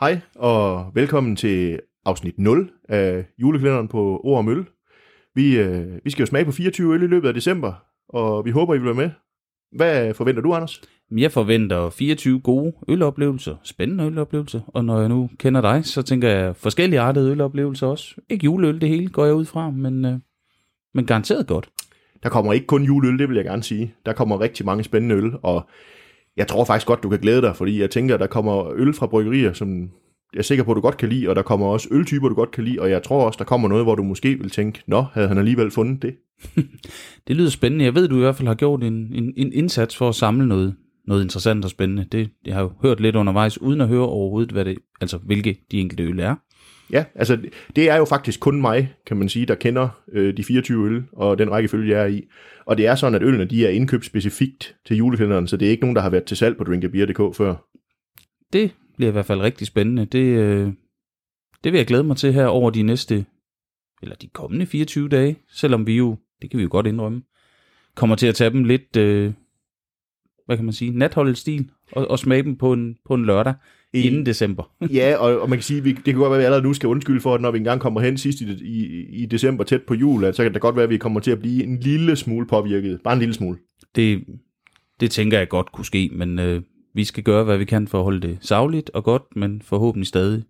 Hej og velkommen til afsnit 0 af julekalenderen på Ord og Møl. Vi, øh, vi skal jo smage på 24 øl i løbet af december, og vi håber, I vil være med. Hvad forventer du, Anders? Jeg forventer 24 gode øloplevelser, spændende øloplevelser, og når jeg nu kender dig, så tænker jeg forskellige artede øloplevelser også. Ikke juleøl det hele, går jeg ud fra, men, øh, men garanteret godt. Der kommer ikke kun juleøl, det vil jeg gerne sige. Der kommer rigtig mange spændende øl, og jeg tror faktisk godt, du kan glæde dig, fordi jeg tænker, der kommer øl fra bryggerier, som jeg er sikker på, du godt kan lide, og der kommer også øltyper, du godt kan lide, og jeg tror også, der kommer noget, hvor du måske vil tænke, nå, havde han alligevel fundet det? Det lyder spændende. Jeg ved, du i hvert fald har gjort en, en, en indsats for at samle noget, noget interessant og spændende. Det, jeg har jo hørt lidt undervejs, uden at høre overhovedet, hvad det, altså, hvilke de enkelte øl er. Ja, altså det er jo faktisk kun mig, kan man sige, der kender øh, de 24 øl og den rækkefølge, jeg er i. Og det er sådan, at ølene de er indkøbt specifikt til julekalenderen, så det er ikke nogen, der har været til salg på drinkabeer.dk før. Det bliver i hvert fald rigtig spændende. Det, øh, det vil jeg glæde mig til her over de næste, eller de kommende 24 dage, selvom vi jo, det kan vi jo godt indrømme, kommer til at tage dem lidt, øh, hvad kan man sige, natholdet stil, og, og smage dem på en, på en lørdag inden december. Ja, og, og man kan sige, vi, det kan godt være, at vi allerede nu skal undskylde for, at når vi engang kommer hen sidst i, i, i december tæt på jul, at så kan det godt være, at vi kommer til at blive en lille smule påvirket. Bare en lille smule. Det, det tænker jeg godt kunne ske, men øh, vi skal gøre, hvad vi kan for at holde det savligt og godt, men forhåbentlig stadig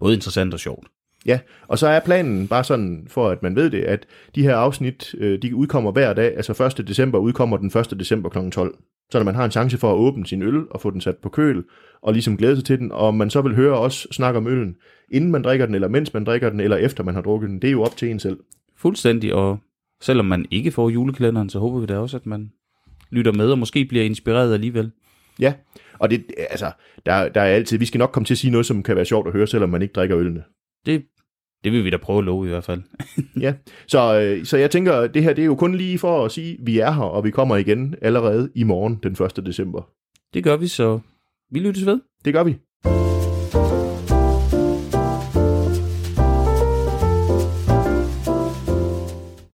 både interessant og sjovt. Ja, og så er planen bare sådan, for at man ved det, at de her afsnit, øh, de udkommer hver dag. Altså 1. december udkommer den 1. december kl. 12. Så man har en chance for at åbne sin øl og få den sat på køl, og ligesom glæde sig til den, og man så vil høre os snakke om øllen, inden man drikker den, eller mens man drikker den, eller efter man har drukket den, det er jo op til en selv. Fuldstændig, og selvom man ikke får julekalenderen, så håber vi da også, at man lytter med og måske bliver inspireret alligevel. Ja, og det, altså, der, der er altid, vi skal nok komme til at sige noget, som kan være sjovt at høre, selvom man ikke drikker ølene. Det, det vil vi da prøve at love i hvert fald. Ja, så, øh, så jeg tænker, det her det er jo kun lige for at sige, vi er her, og vi kommer igen allerede i morgen den 1. december. Det gør vi, så vi lyttes ved. Det gør vi.